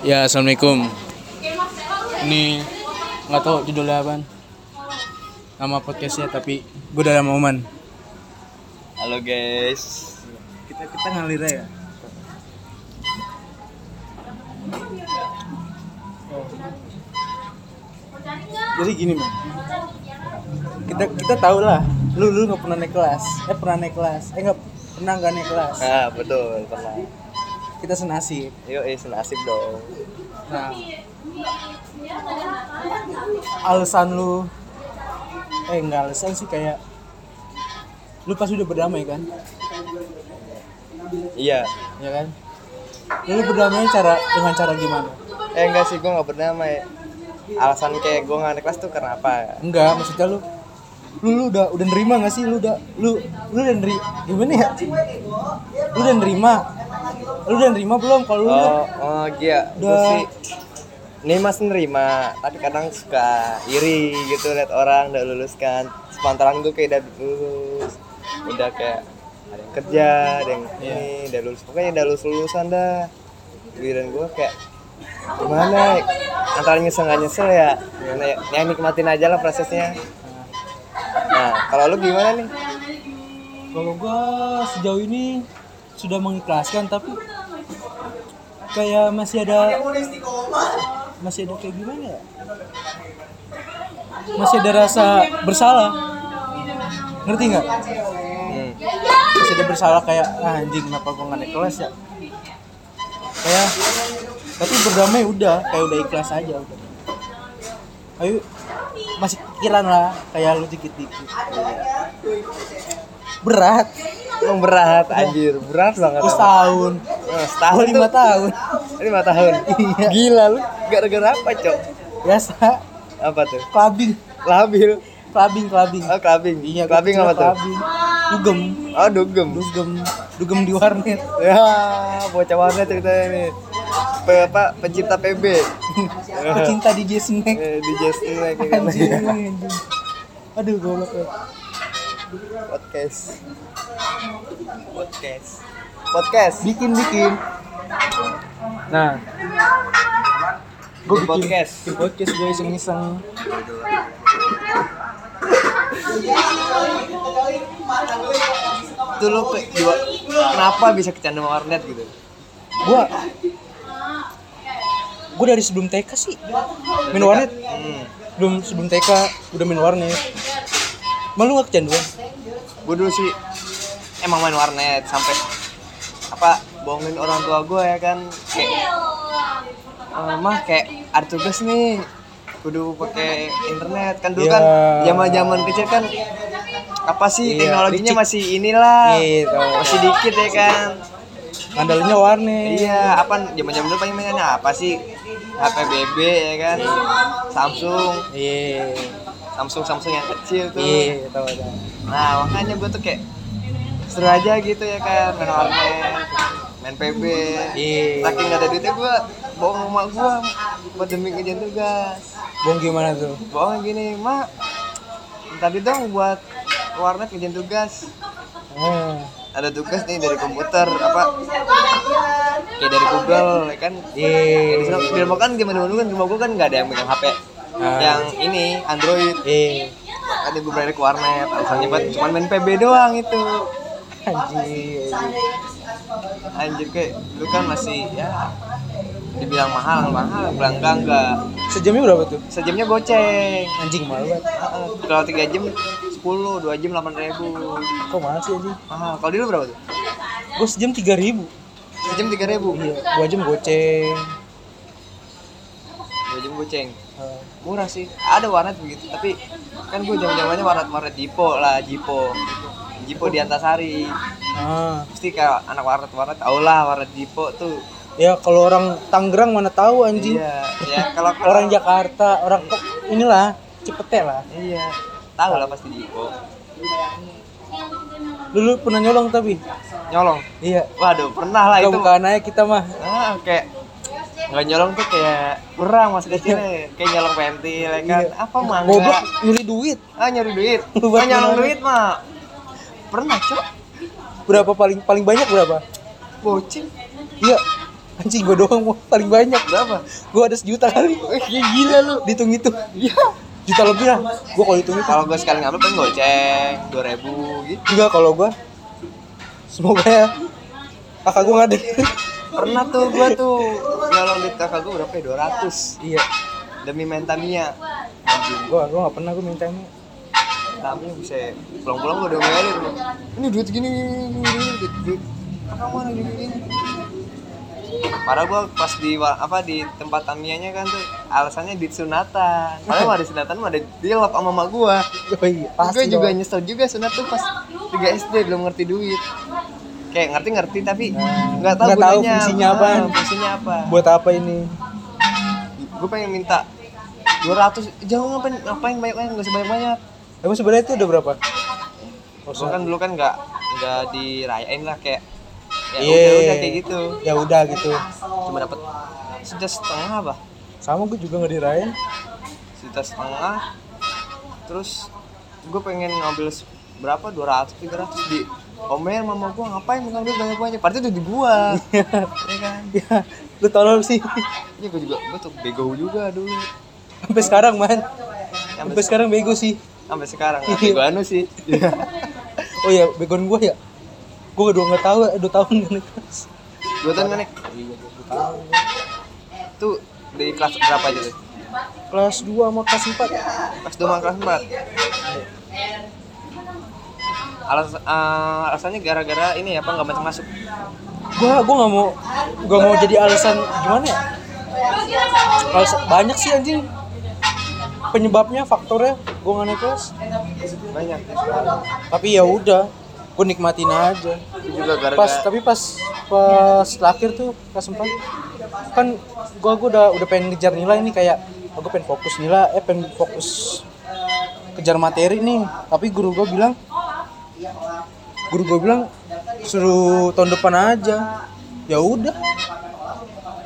Ya, assalamualaikum. Ini nggak tahu judulnya apa. Nama podcastnya tapi gue udah lama Oman. Halo guys. Kita kita ngalir ya. Jadi gini man. Kita kita tahu lah. Lu lu nggak pernah naik kelas. Eh pernah naik kelas. Eh nggak pernah nggak naik kelas. Ah betul pernah. Kita senasib. Yuk eh senasib dong. Nah, alasan lu eh enggak alasan sih kayak lu pas udah berdamai kan Iya. ya kan lu berdamai cara dengan cara gimana Eh enggak sih gue nggak berdamai. Alasan kayak gue nggak naik kelas tuh karena apa? enggak maksudnya lu lu, lu udah udah nerima gak sih lu udah lu lu udah neri gimana ya lu udah nerima lu udah nerima belum kalau lu Oh, oh iya. Gue Udah. sih ini mas nerima, tapi kadang suka iri gitu liat orang udah lulus kan. Sepantaran gue kayak udah lulus, udah kayak ada yang kerja, ada yang ini, udah lulus. Pokoknya udah lulus lulusan dah. Giliran gue kayak gimana? Antara nyesel nggak nyesel ya, gimana ya? Ya nikmatin aja lah prosesnya. Nah, kalau lu gimana nih? Kalau gua sejauh ini sudah mengikhlaskan tapi kayak masih ada masih ada kayak gimana ya? Masih ada rasa bersalah. Ngerti nggak? Hmm. Masih ada bersalah kayak ah, anjing kenapa gua nggak naik kelas ya? Kayak tapi berdamai udah kayak udah ikhlas aja udah. Ayo masih pikiran lah kayak lu dikit-dikit. Berat. Emang berat anjir, berat banget. Terus tahun. Eh, setahun lima tuh. tahun. Lima tahun. Iya. Gila lu. Gara-gara apa, Cok? Biasa. Apa tuh? Clubbing. Labil. Clubbing, clubbing. Oh, clubbing. Iya, kecil apa tuh? Clubbing. Dugem. Oh, dugem. Dugem. Dugem di warnet. Ya, bocah warnet ceritanya nih. Pe, apa? Pencipta PB. Pecinta DJ Snack. Eh, Justin lagi kan. Anjing, anjing. Aduh, goblok ya. Podcast. Podcast. Podcast. Bikin, bikin. Nah. Gue Bikin podcast. Bikin podcast gue iseng-iseng. Itu lu kayak juga- kenapa bisa kecanduan warnet gitu? Gua Gue dari sebelum TK sih main warnet. Hmm. Belum sebelum TK udah main warnet. Malu gak kecanduan? gue dulu sih emang main warnet sampai apa bohongin orang tua gue ya kan kayak "Eh, mah kayak ada tugas nih kudu pakai internet kan dulu Ya. kan zaman zaman kecil kan apa sih Iya, teknologinya licik. masih inilah Gitu. masih dikit ya kan Andalnya warnet. iya apa zaman zaman dulu paling mainnya apa sih HP BB ya kan Samsung Iya. Samsung Samsung yang kecil tuh Iya, tahu. Nah makanya gue tuh kayak seru aja gitu ya kan main warnet, main PB. Iya. Saking gak ada duitnya gue bohong sama gue buat demi kerjaan tugas. Bong gimana tuh? Bohong gini, mak tadi dong buat warnet kerjaan tugas. Oh. Ada tugas nih dari komputer apa kayak dari Google ya kan. Iya. Ya, di rumah kan zaman dulu kan rumah gue kan nggak ada yang megang HP. Ah. Yang ini Android. Iya. Ada gue berani ke warnet, alasannya buat cuma main PB doang itu. Anjir. anjir kayak lu kan masih ya dibilang mahal mahal bilang enggak enggak Sejamnya berapa tuh? sejamnya goceng Anjing mahal banget. Kalau tiga jam sepuluh dua jam delapan ribu Kok mahal sih anjing? mahal kalau dulu berapa tuh Gue sejam tiga ribu. sejam tiga ribu Iya. Dua jam goceng. dua jam goceng murah sih ada warnet begitu tapi kan gue zaman zamannya warnet warnet Jipo lah Jipo Jipo di Antasari Ah. pasti kayak anak warnet warnet tau lah warnet Jipo tuh Ya kalau orang Tangerang mana tahu anjing. iya ya kalau Orang Jakarta, orang kok inilah Cepete lah. iya tahu lah pasti Jipo Dulu pernah nyolong tapi. nyolong Iya. waduh pernah lah Gak itu bukaan aja kita mah. ah kayak nggak nyolong tuh kayak kurang mas kecil kayak nyolong pentil ya kan apa mangga Goblok nyuri duit. ah nyari duit ah nyolong duit mah pernah cok. Berapa paling paling banyak berapa? bocil. Iya. anjing gue doang mau paling banyak. Berapa? Gue ada sejuta kali. Ya gila lu. Dihitung itu iya. Juta lebih lah. Gue kalau hitung itu kalau gue sekali ngambil paling goceng dua ribu gitu. Enggak kalau gue semoga ya. Kakak gue nggak ada pernah tuh gue tuh nyolong duit kakak gue berapa ya? dua ratus. Iya. Demi main Tamiya gue gue nggak pernah gue minta Tamiya bisa pulang-pulang udah ngomelin ini duit gini gini gini, gini duit duit apa mana gini gini Padahal gue pas di apa di tempat Tamiyanya kan tuh alasannya di sunatan. Padahal mah di sunatan mah ada dilap sama mak gue. oh iya gue juga nyesel juga sunat tuh pas 3 SD belum ngerti duit. Kayak ngerti-ngerti tapi Nah, nggak tahu nggak tahu gunanya fungsinya apa. apaan. Fungsinya apa? buat apa ini Gue pengen minta 200 jangan ngapain ngapain banyak-banyak nggak sebanyak-banyak. Emang sebenarnya itu udah berapa? Oh, Gue kan dulu kan nggak nggak dirayain lah kayak ya Iya. udah udah kayak gitu. ya udah gitu. Cuma dapat sejuta setengah apa? sama gue juga nggak dirayain. Sejuta setengah. Terus gue pengen ngambil berapa? 200 300 di Omer mama gua. Ngapain ngambil banyak-banyak? Padahal itu di gua ya kan? Ya lu tolol sih. Iya gue juga, gue tuh bego juga dulu. Sampai sekarang man. Sampai, sampai sekarang bego sih sampai sekarang, tapi gue anu sih. Oh ya begon gue ya. Gue udah nggak tahu dua tahun kan. Kelas Dua tahun kan Nek? Tuh dari kelas berapa aja tuh? kelas 2 sama kelas 4 Kelas 2 sama kelas 4 Alas, eh, alasannya gara-gara ini ya, apa nggak masuk masuk? Gua gua nggak mau gua mau jadi alasan gimana ya? Alasan- banyak sih anjing penyebabnya faktornya gua nggak naik kelas. Banyak. Tapi ya udah gua nikmatin aja. Pas tapi pas pas terakhir tuh kelas 4 kan gua gua udah udah pengen ngejar nilai nih kayak oh, gua pengen fokus nilai eh pengen fokus kejar materi nih. Tapi guru gua bilang guru gua bilang suruh tahun depan aja. Ya udah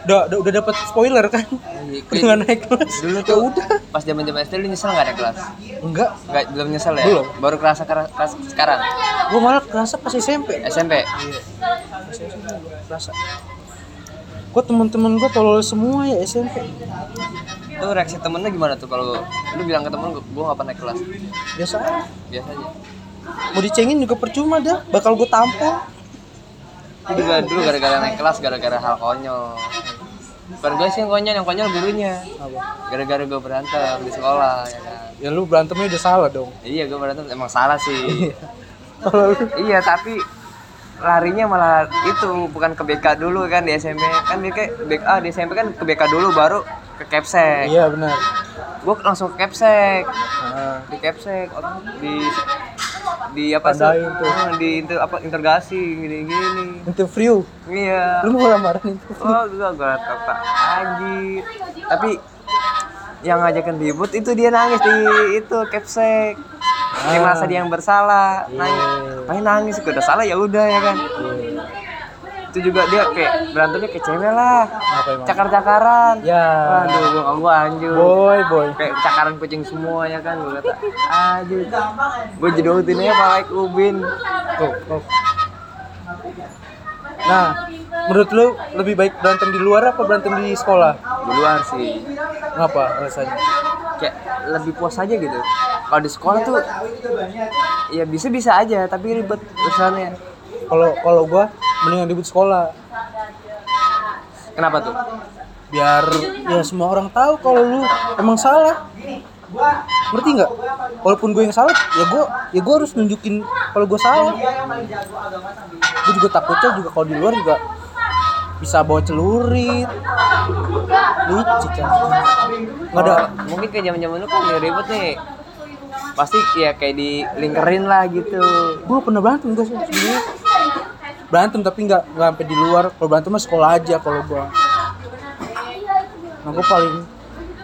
udah udah, udah dapat spoiler kan? Udah nggak naik kelas. dulu ya tuh udah. pas zaman zaman SD lu nyesel nggak ada kelas? Enggak. Nggak belum nyesel ya? Belum. baru kerasa keras keras sekarang? Gua malah kerasa pas SMP SMP kerasa gua teman-teman gua tolol semua ya SMP itu reaksi temennya gimana tuh kalau lu bilang ke temen gua gua nggak pernah naik kelas. Biasa biasa aja. Mau dicengin juga percuma dah. Bakal gue tampol. Juga dulu gara-gara naik kelas gara-gara hal konyol bukan gue sih yang konyol yang konyol gurunya. Gara-gara gue berantem di sekolah ya kan. Ya lu berantemnya udah salah dong. Iya gue berantem emang salah sih. Lu? Iya tapi larinya malah itu bukan ke BK dulu kan di SMP kan BK BK ah, di SMP kan ke BK dulu baru ke Kepsek iya benar. Gue langsung ke Kepsek nah, di Kepsek di di apa sih. Hmm, di inter, apa interogasi gini gini interview iya. Lu mau lamaran itu? Oh gue liat kakak anjir tapi yang ngajakin ribut itu dia nangis di itu Kepsek di Ah. masa dia yang bersalah. Nangis. Iya. main nangis gue udah salah ya udah ya kan itu juga dia kayak berantemnya kayak cewek lah apa emang cakar-cakaran ya Waduh, gua gua anjir. boy boy Kayak cakaran kucing semua ya kan gua kata. Anjir. Gua jedotin aja pala ubin. tuh, tuh. nah menurut lu lebih baik berantem di luar apa berantem di sekolah Di luar sih. ngapa alasannya Kayak lebih puas aja gitu. Kalau di sekolah tuh ya bisa-bisa aja tapi ribet urusannya. kalau kalau gua mendingan ribut sekolah. Kenapa tuh? biar ya semua orang tahu kalau lu emang salah. Ngerti nggak? Walaupun gue yang salah ya gue ya gue harus nunjukin kalau gue salah. Gue juga takutnya juga kalau di luar juga bisa bawa celurit. Licik kan nggak ada. Oh, mungkin kayak zaman-zaman lu kan udah ribet nih. Pasti ya kayak di lingkerin lah gitu. gue pernah berantem gue sih? sebenarnya berantem tapi nggak nggak sampai di luar. Kalau berantem mah sekolah aja kalau gue nah gue paling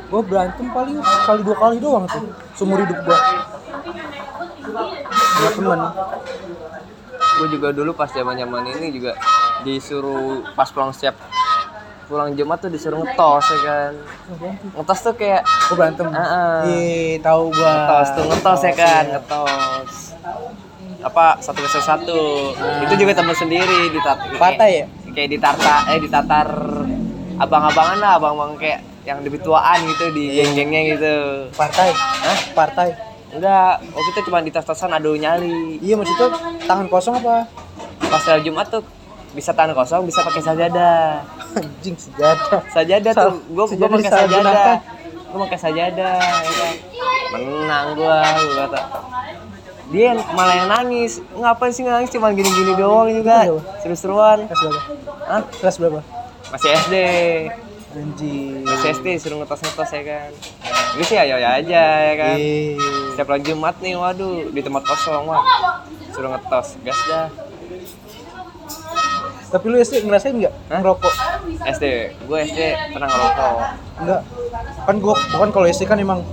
gue berantem paling sekali dua kali doang tuh seumur hidup gue nggak teman gue juga dulu pas zaman zaman ini juga disuruh pas pulang setiap pulang Jumat tuh disuruh ngetos ya kan? Ngetos tuh kayak gue berantem. Heeh. iya tahu gue ngetos tuh ngetos ya kan? Iya. ngetos apa satu kesel satu. Itu juga temen sendiri di Patah ya? kayak ditarta eh ditatar abang-abangan lah abang-abang kayak yang lebih tuaan gitu di geng-gengnya gitu. Partai? Hah? partai? Enggak waktu itu cuma di tas-tasan adu nyali. Iya maksudnya tangan kosong apa? Pas hari Jumat tuh bisa tangan kosong bisa pakai sajadah anjing sajadah Sal- tuh gue sejadah pakai sajadah gue pakai sajadah ya kan. menang gue gue kata dia yang malah yang nangis. Ngapain sih nangis? Cuma gini-gini doang juga. Seru-seruan. Kelas berapa? Hah? kelas berapa? Masih SD anjing. Masih SD suruh ngetos-ngetos ya kan? Gue sih ayo aja ya kan? Eh, setiap hari Jumat nih waduh di tempat kosong wah. Suruh ngetos gas dah. Tapi lu SD ngerasain nggak ngerokok? SD gue SD pernah ngerokok. Enggak kan gua bukan kalau SD kan emang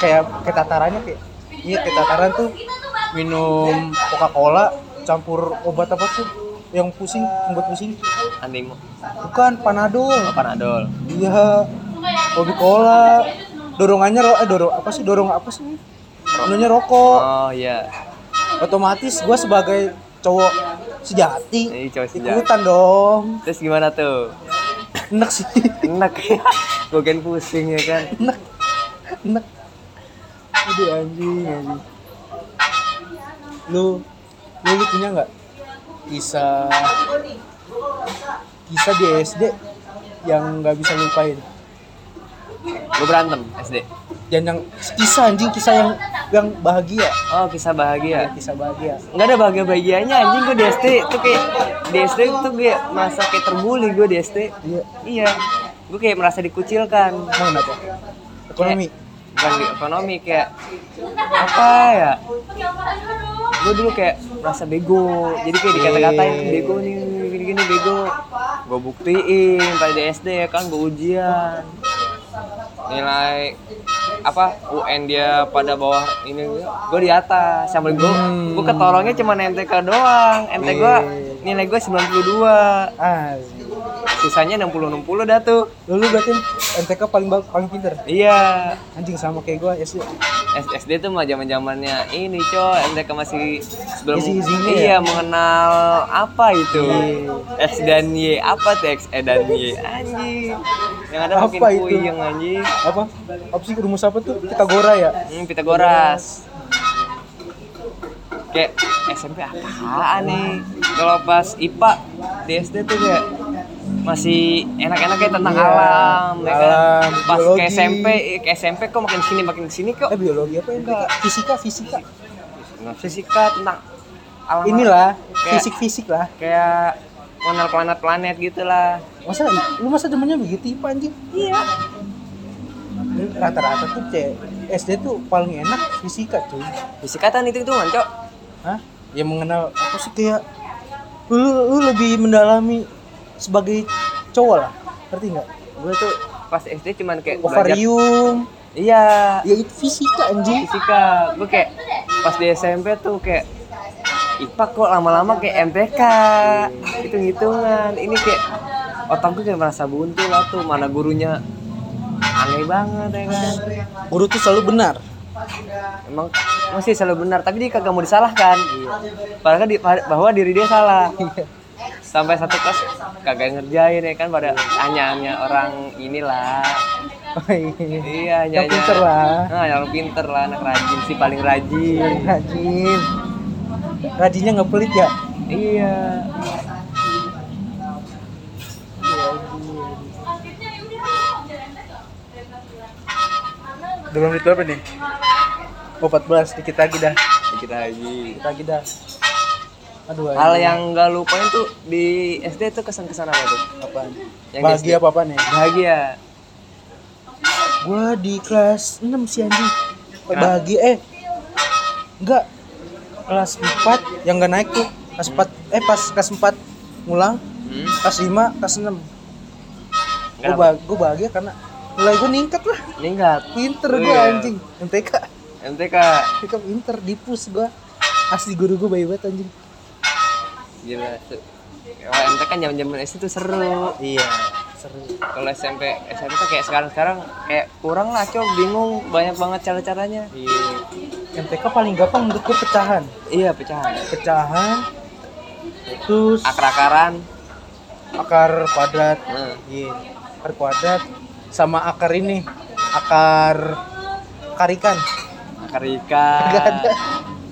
kayak kayak tatarannya kayak iya kayak tataran tuh minum Coca Cola campur obat apa tuh yang pusing membuat pusing? Animo. Bukan panadol. Panadol. Iya. Obat cola dorongannya ro eh dorong apa sih dorong apa sih? Menunya rokok. Oh iya. Otomatis gua sebagai cowok sejati ini cowok sejati. ikutan dong. Terus gimana tuh? Enak sih. Enak. Gue kan pusing ya kan. Enak. Enak aduh anjing anjing. Lu lu, lu punya nggak? Kisah kisah di SD yang nggak bisa lupain. Lu berantem SD dan yang kisah anjing kisah yang yang bahagia. Oh kisah bahagia. Kisah bahagia. Nggak ada bahagia bahagianya anjing gue di SD tuh kayak di SD tuh gue merasa kayak terbuli gue di SD iya. Iya. Gue kayak merasa dikucilkan. Emang kenapa? Ekonomi bukan di ekonomi kayak apa ya? Gue dulu kayak merasa bego. Jadi kayak dikata-katain bego nih gini-gini bego. Gue buktiin pada di SD ya kan gue ujian. Nilai apa UN dia pada bawah ini gue di atas. Sambil gue Hmm. gue ketolongnya cuma NTK doang. NT gue Iya. nilai gue 92 ah sisanya 60 60 dah tuh. Lu lu berarti NTK paling paling pinter? Iya. Anjing sama kayak gua SD SD tuh mah zaman zamannya ini coy. MTK masih sebelum Isi-isinya iya ya? mengenal apa itu? Iya. X dan Y. Apa tuh X E dan Y? Anjing. Yang ada makin Apa itu? puyeng anjing. Apa? Apa sih rumus apa tuh? Pitagora ya? Hmm, Pitagoras kayak SMP apaan nih? Kalau pas IPA di SD tuh kayak masih enak-enak kayak tentang Iya, alam, ya kan? alam, Pas biologi. ke SMP, ke SMP kok makin sini makin sini kok. eh biologi apa NTK fisika fisika Nah, fisika tentang alam inilah Kayak- fisik fisik lah kayak mengenal planet-planet gitu lah. masa lu masa demennya begitu IPA anjing Iya. rata-rata tuh C SD tuh paling enak fisika cuy Fisika kan itu itu cok. Hah? yang mengenal apa sih kayak lu, lu lebih mendalami sebagai cowok lah. Ngerti nggak? Gue tuh pas SD cuman kayak belajar. ovarium Iya. ya itu fisika anjing. Fisika. Gue kayak pas di SMP tuh kayak IPA kok lama-lama kayak MTK hitung-hitungan. Ini kayak otak gue kayak merasa buntu lah tuh. Mana gurunya aneh banget ya kan? Guru tuh selalu benar. Emang masih selalu benar tapi dia kagak mau disalahkan. Padahal kan di- bahwa diri dia salah sampai satu kelas kagak ngerjain ya kan? Pada hanya hanya orang inilah. Oh, iya. iya hanya Yang pinter lah. nah, yang pinter lah anak rajin sih paling rajin. Rajin. Rajinnya nggak pelit ya? Iya. Udah berapa menit berapa nih? Oh 14 dikit lagi dah. Dikit lagi. Dikit lagi dah aduh hal anjing. yang gak lupain tuh di SD tuh kesan-kesan apa tuh? Apaan? Yang bahagia apa apa nih bahagia. Gua di kelas 6 sih anjing. Bahagia eh enggak kelas 4 yang nggak naik tuh. Kelas 4 eh pas kelas 4 ngulang. Hmm? kelas 5 kelas 6 gua, Kenapa? bah gua bahagia karena nilai gua ningkat lah. Ningkat? Pinter Oh, gua iya. anjing. MTK MTK MTK pinter dipus gua. Asli guru gua baik banget anjing gila. MTK kan zaman-zaman SD tuh seru. Iya seru. Kalau SMP SMP tuh kayak sekarang sekarang kayak kurang lah cok. Bingung banyak banget cara caranya iya MTK paling gampang menurut gua pecahan. Iya pecahan. Pecahan terus akar-akaran. Akar kuadrat. Nah. iya. Akar kuadrat sama akar ini. Akar akar ikan. Akar ikan.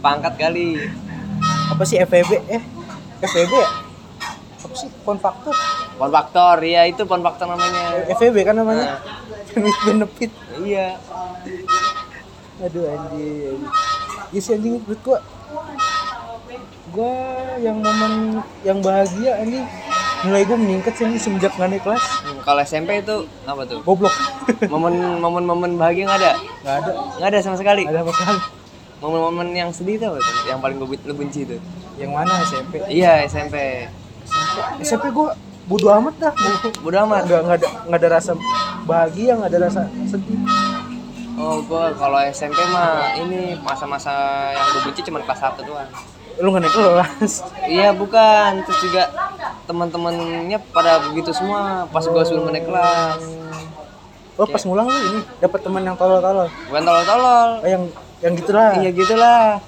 Pangkat kali. Apa sih FEB eh FEB ya apa sih? Konfaktor pon faktor iya itu pon faktor namanya. FEB kan namanya? Benefit benefit. Iya. Aduh anjing. Iya sih anjing menurut gua. Gua yang momen yang bahagia anjing. Nilai gua meningkat sih semenjak nggak naik kelas. Hmm, kalau SMP itu apa tuh? Goblok. Momen momen momen bahagia nggak ada? Nggak ada. Nggak ada sama sekali? Nggak ada apa sekali momen-momen yang sedih tuh? Yang paling gue lu benci tuh yang mana? SMP iya SMP SMP gua bodo amat dah. Bodo amat? Nggak nggak ada nggak ada rasa bahagia nggak ada rasa sedih. Oh gua kalau SMP mah ini masa-masa yang gue benci cuma kelas 1 doang. Lu nggak naik kelas? Iya bukan. Terus juga teman-temannya pada begitu semua. Pas gua suruh naik kelas. Oh pas ngulang lu ini dapat teman yang tolol-tolol? Bukan tolol-tolol. Oh, yang yang gitulah. Iya gitulah.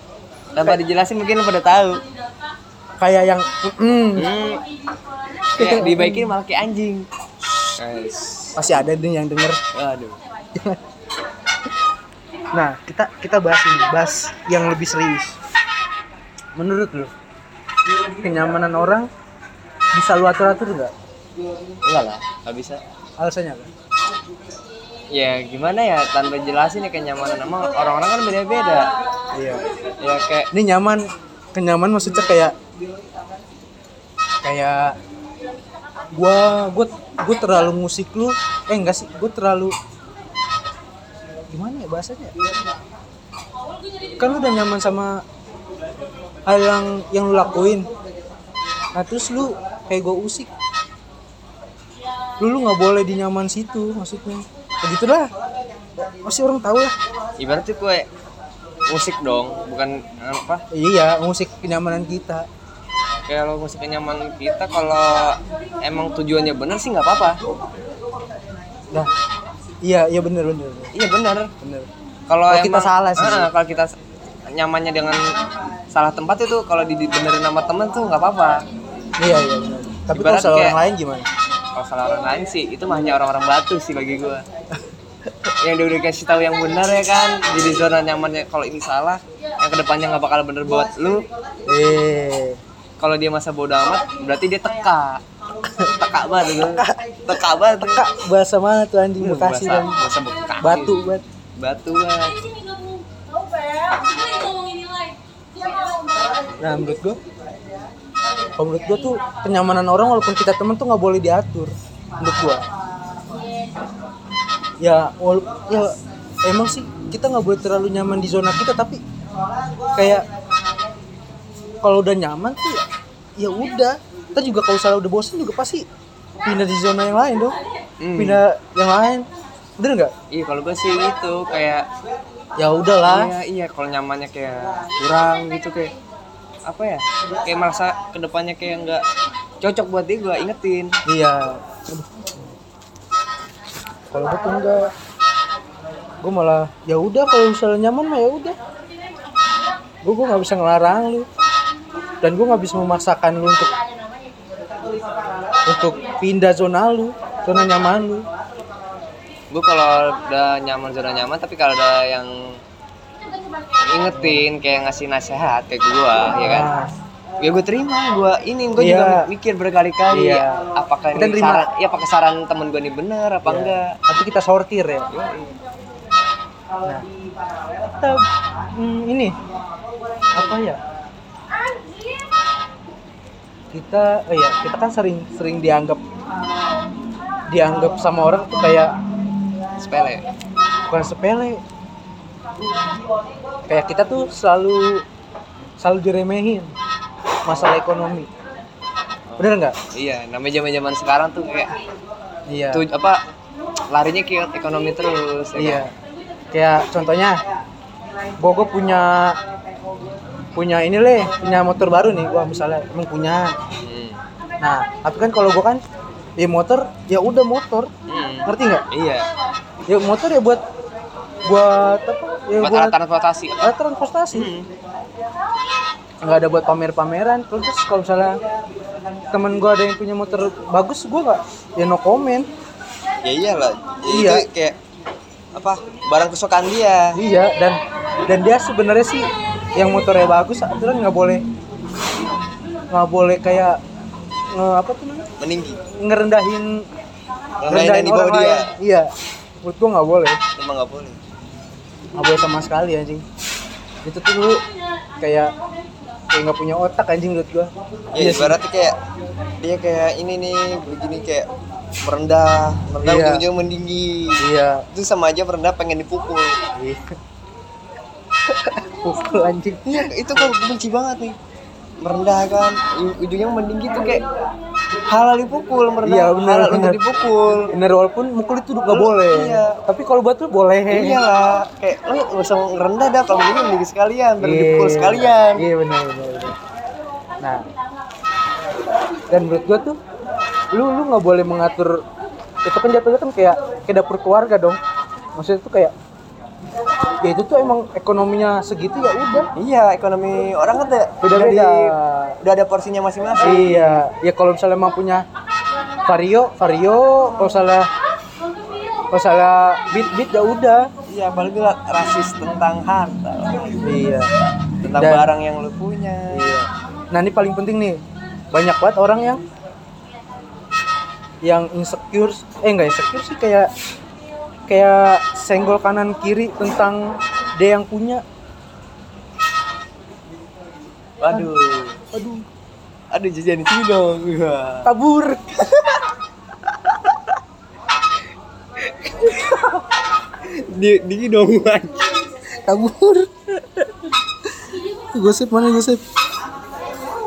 Tanpa dijelasin mungkin pada tahu. Kayak yang mm, hmm. kayak dibaikin malah kayak anjing. Guys. pasti ada nih yang denger. Aduh. nah kita kita bahas ini bahas yang lebih serius. Menurut lu kenyamanan orang bisa lu atur atur nggak? Enggak lah, nggak bisa. alasannya apa Ya gimana ya tanpa jelasin ya kenyamanan. Emang orang-orang kan beda-beda. iya. Ya kayak ini nyaman. Kenyaman maksudnya kayak kayak gua gua gua terlalu musik lu. Eh enggak sih gua terlalu gimana ya bahasanya? Kan lu udah nyaman sama hal yang yang lu lakuin. Nah terus lu kayak gua usik. Lu lu nggak boleh di nyaman situ maksudnya begitulah pasti orang tahu lah ibaratnya kue musik dong, bukan apa? iya musik kenyamanan kita kalau musik kenyamanan kita kalau emang tujuannya bener sih nggak apa-apa. Nah, iya iya bener bener. Iya bener. bener. Kalau kita salah sih. Ah, kalau kita nyamannya dengan salah tempat itu kalau dibenerin sama temen tuh nggak apa-apa. Iya iya. Tapi kalau salah orang lain gimana? Kalau salah orang lain sih itu mah hanya orang-orang batu sih bagi gua. Yang dia udah kasih tahu yang benar ya kan jadi zona nyamannya kalau ini salah yang ke depannya nggak bakal bener buat lu. Eh, kalau dia masa bodoh amat berarti dia teka. Teka banget tuh teka. Banget tuh. kak bahasa mana tuh anjing Bekasi Bahasa- dan bahasa Bekasi. batu bat. batu banget Nah menurut gua, kalau menurut gua tuh kenyamanan orang walaupun kita temen tuh nggak boleh diatur. Menurut gua. Ya, ya emang sih kita nggak boleh terlalu nyaman di zona kita tapi kayak kalau udah nyaman tuh ya, ya udah. Kita juga kalau salah udah bosan juga pasti pindah di zona yang lain dong. Hmm. Pindah yang lain. Bener nggak? iya kalau gue sih itu kayak Ya udahlah. iya iya kalau nyamannya kayak kurang gitu kayak apa ya kayak merasa ke depannya kayak nggak cocok buat dia gue ingetin Iya. Kalau gue tuh enggak. Gue malah ya udah kalau misalnya nyaman mah ya udah. Gue gue nggak bisa ngelarang lu. Dan gue nggak bisa memaksakan lu untuk untuk pindah zona lu, zona nyaman lu. gue kalau udah nyaman zona nyaman tapi kalau ada yang ingetin kayak ngasih nasihat kayak gue ya kan ya gue terima gue ini gue Iya. juga mikir berkali-kali Iya. apakah Kita ini terima. saran ya pakai saran temen gue ini bener apa Iya. enggak Tapi kita sortir ya. Yoi. Nah, kita hmm, ini apa ya? Kita, oh ya, kita kan sering sering dianggap dianggap sama orang tuh kayak sepele bukan sepele. Kayak kita tuh selalu selalu diremehin masalah ekonomi. Bener nggak? iya namanya zaman zaman sekarang tuh kayak Iya. tuh apa larinya ke ekonomi terus ya Iya. kan? Kayak contohnya gua punya punya ini leh, punya motor baru nih gua misalnya emang punya. Hmm. Nah, tapi kan kalau gua kan ya motor ya udah motor. Hmm. Ngerti nggak? iya Ya motor ya buat buat apa? Ya buat buat alat transportasi. Alat transportasi. Hmm. nggak ada buat pamer-pameran. Terus kalau misalnya temen gue ada yang punya motor bagus gue nggak ya no comment. Ya iyalah. Iya. itu kayak apa? Barang kesukaan dia. Iya dan dan dia sebenarnya sih yang motornya bagus aturan nggak boleh nggak boleh kayak nge apa tuh namanya? Meninggi. Ngerendahin Ngerendahin di bawah orang dia. lain. iya. Menurut gua nggak boleh. Emang nggak boleh nggak boleh sama sekali anjing. Itu tuh dulu kayak kayak nggak punya otak anjing menurut gua. Ya Iya sih. ibaratnya kayak dia kayak ini nih begini kayak merendah merendah Iya. ujung-ujung meninggi. Iya. Itu sama aja merendah pengen dipukul. Iya. pukul anjing. Iya itu gue benci banget nih. Merendah kan ujungnya meninggi tuh kayak halal dipukul merendah Iya, benar, halal untuk benar. dipukul bener walaupun mukul itu nggak boleh Iya. tapi kalau buat tuh boleh iya lah kayak lo nggak usah ngerendah dah kalau meninggi meninggi sekalian biar dipukul Iya. sekalian Iya benar benar. benar. Nah, dan menurut gua tuh lu lu nggak boleh mengatur itu kan jatuhnya kan kayak kayak dapur keluarga dong. Maksudnya tuh kayak ya itu tuh emang ekonominya segitu ya udah. iya ekonomi orang kan udah Beda-beda. udah ada porsinya masing-masing Iya, ya kalau misalnya emang punya vario, vario, kalau salah kalau salah beat beat ya udah. iya apalagi lah rasis tentang harta Iya. tentang Dan- barang yang lo punya Iya. Nah ini paling penting nih, banyak banget orang yang yang insecure, eh enggak insecure sih kayak kayak senggol kanan kiri tentang dia yang punya. Waduh. Aduh, Aduh jajan di sini dong. Wah. kabur. Di di dong. kabur. Gosip mana gosip?